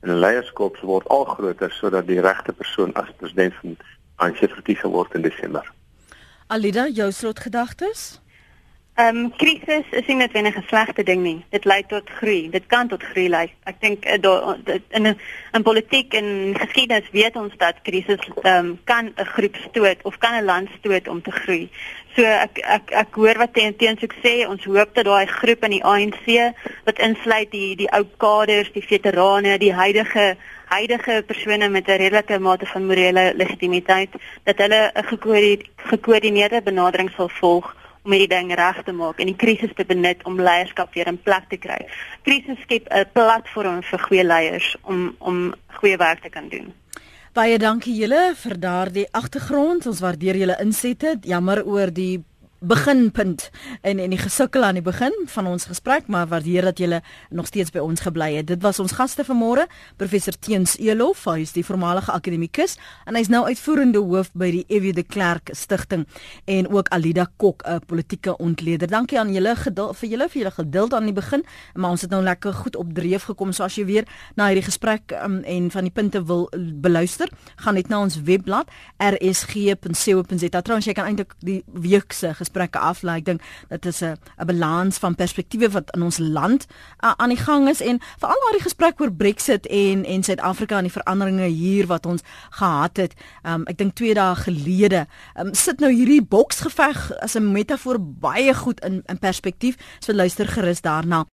en leierskap word al groter sodat die regte persoon as president van ANC verkies word in Desember. Alida, jou slotgedagtes? Ehm um, krisis is nie net 'n slegte ding nie. Dit lei tot groei. Dit kan tot groei lei. Ek dink uh, in in politiek en geskiedenis weet ons dat krisis ehm um, kan 'n groep stoot of kan 'n land stoot om te groei. So ek ek ek hoor wat teen teens ek sê, ons hoop dat daai groep in die ANC wat insluit die die ou kaders, die veterane, die huidige huidige persone met 'n redelike mate van morele legitimiteit dat hulle 'n gekoördineerde benadering sal volg om hierdie ding reg te maak en die krisis te benut om leierskap weer in plek te kry. Krisis skep 'n platform vir goeie leiers om om goeie werk te kan doen. Baie dankie julle vir daardie agtergrond. Ons waardeer julle insette. Jammer oor die beginpunt en en die gesukkel aan die begin van ons gesprek maar waardeer dat julle nog steeds by ons gebly het. Dit was ons gaste vanmôre, professor Teens Elof, hy is die voormalige akademikus en hy's nou uitvoerende hoof by die EW de Klerk Stichting en ook Alida Kok, 'n politieke ontleder. Dankie aan julle geduld vir julle vir julle geduld aan die begin, maar ons het nou lekker goed op dreef gekom. So as jy weer na hierdie gesprek um, en van die punte wil beluister, gaan net na ons webblad rsg.co.za. Trouwens jy kan eintlik die week se gesprekke aflei. Ek dink dit is 'n 'n balans van perspektiewe wat in ons land uh, aan die gang is en veral oor die gesprek oor Brexit en en Suid-Afrika en die veranderinge hier wat ons gehad het. Um, ek dink 2 dae gelede um, sit nou hierdie boksgeveg as 'n metafoor baie goed in in perspektief. So luister gerus daarna.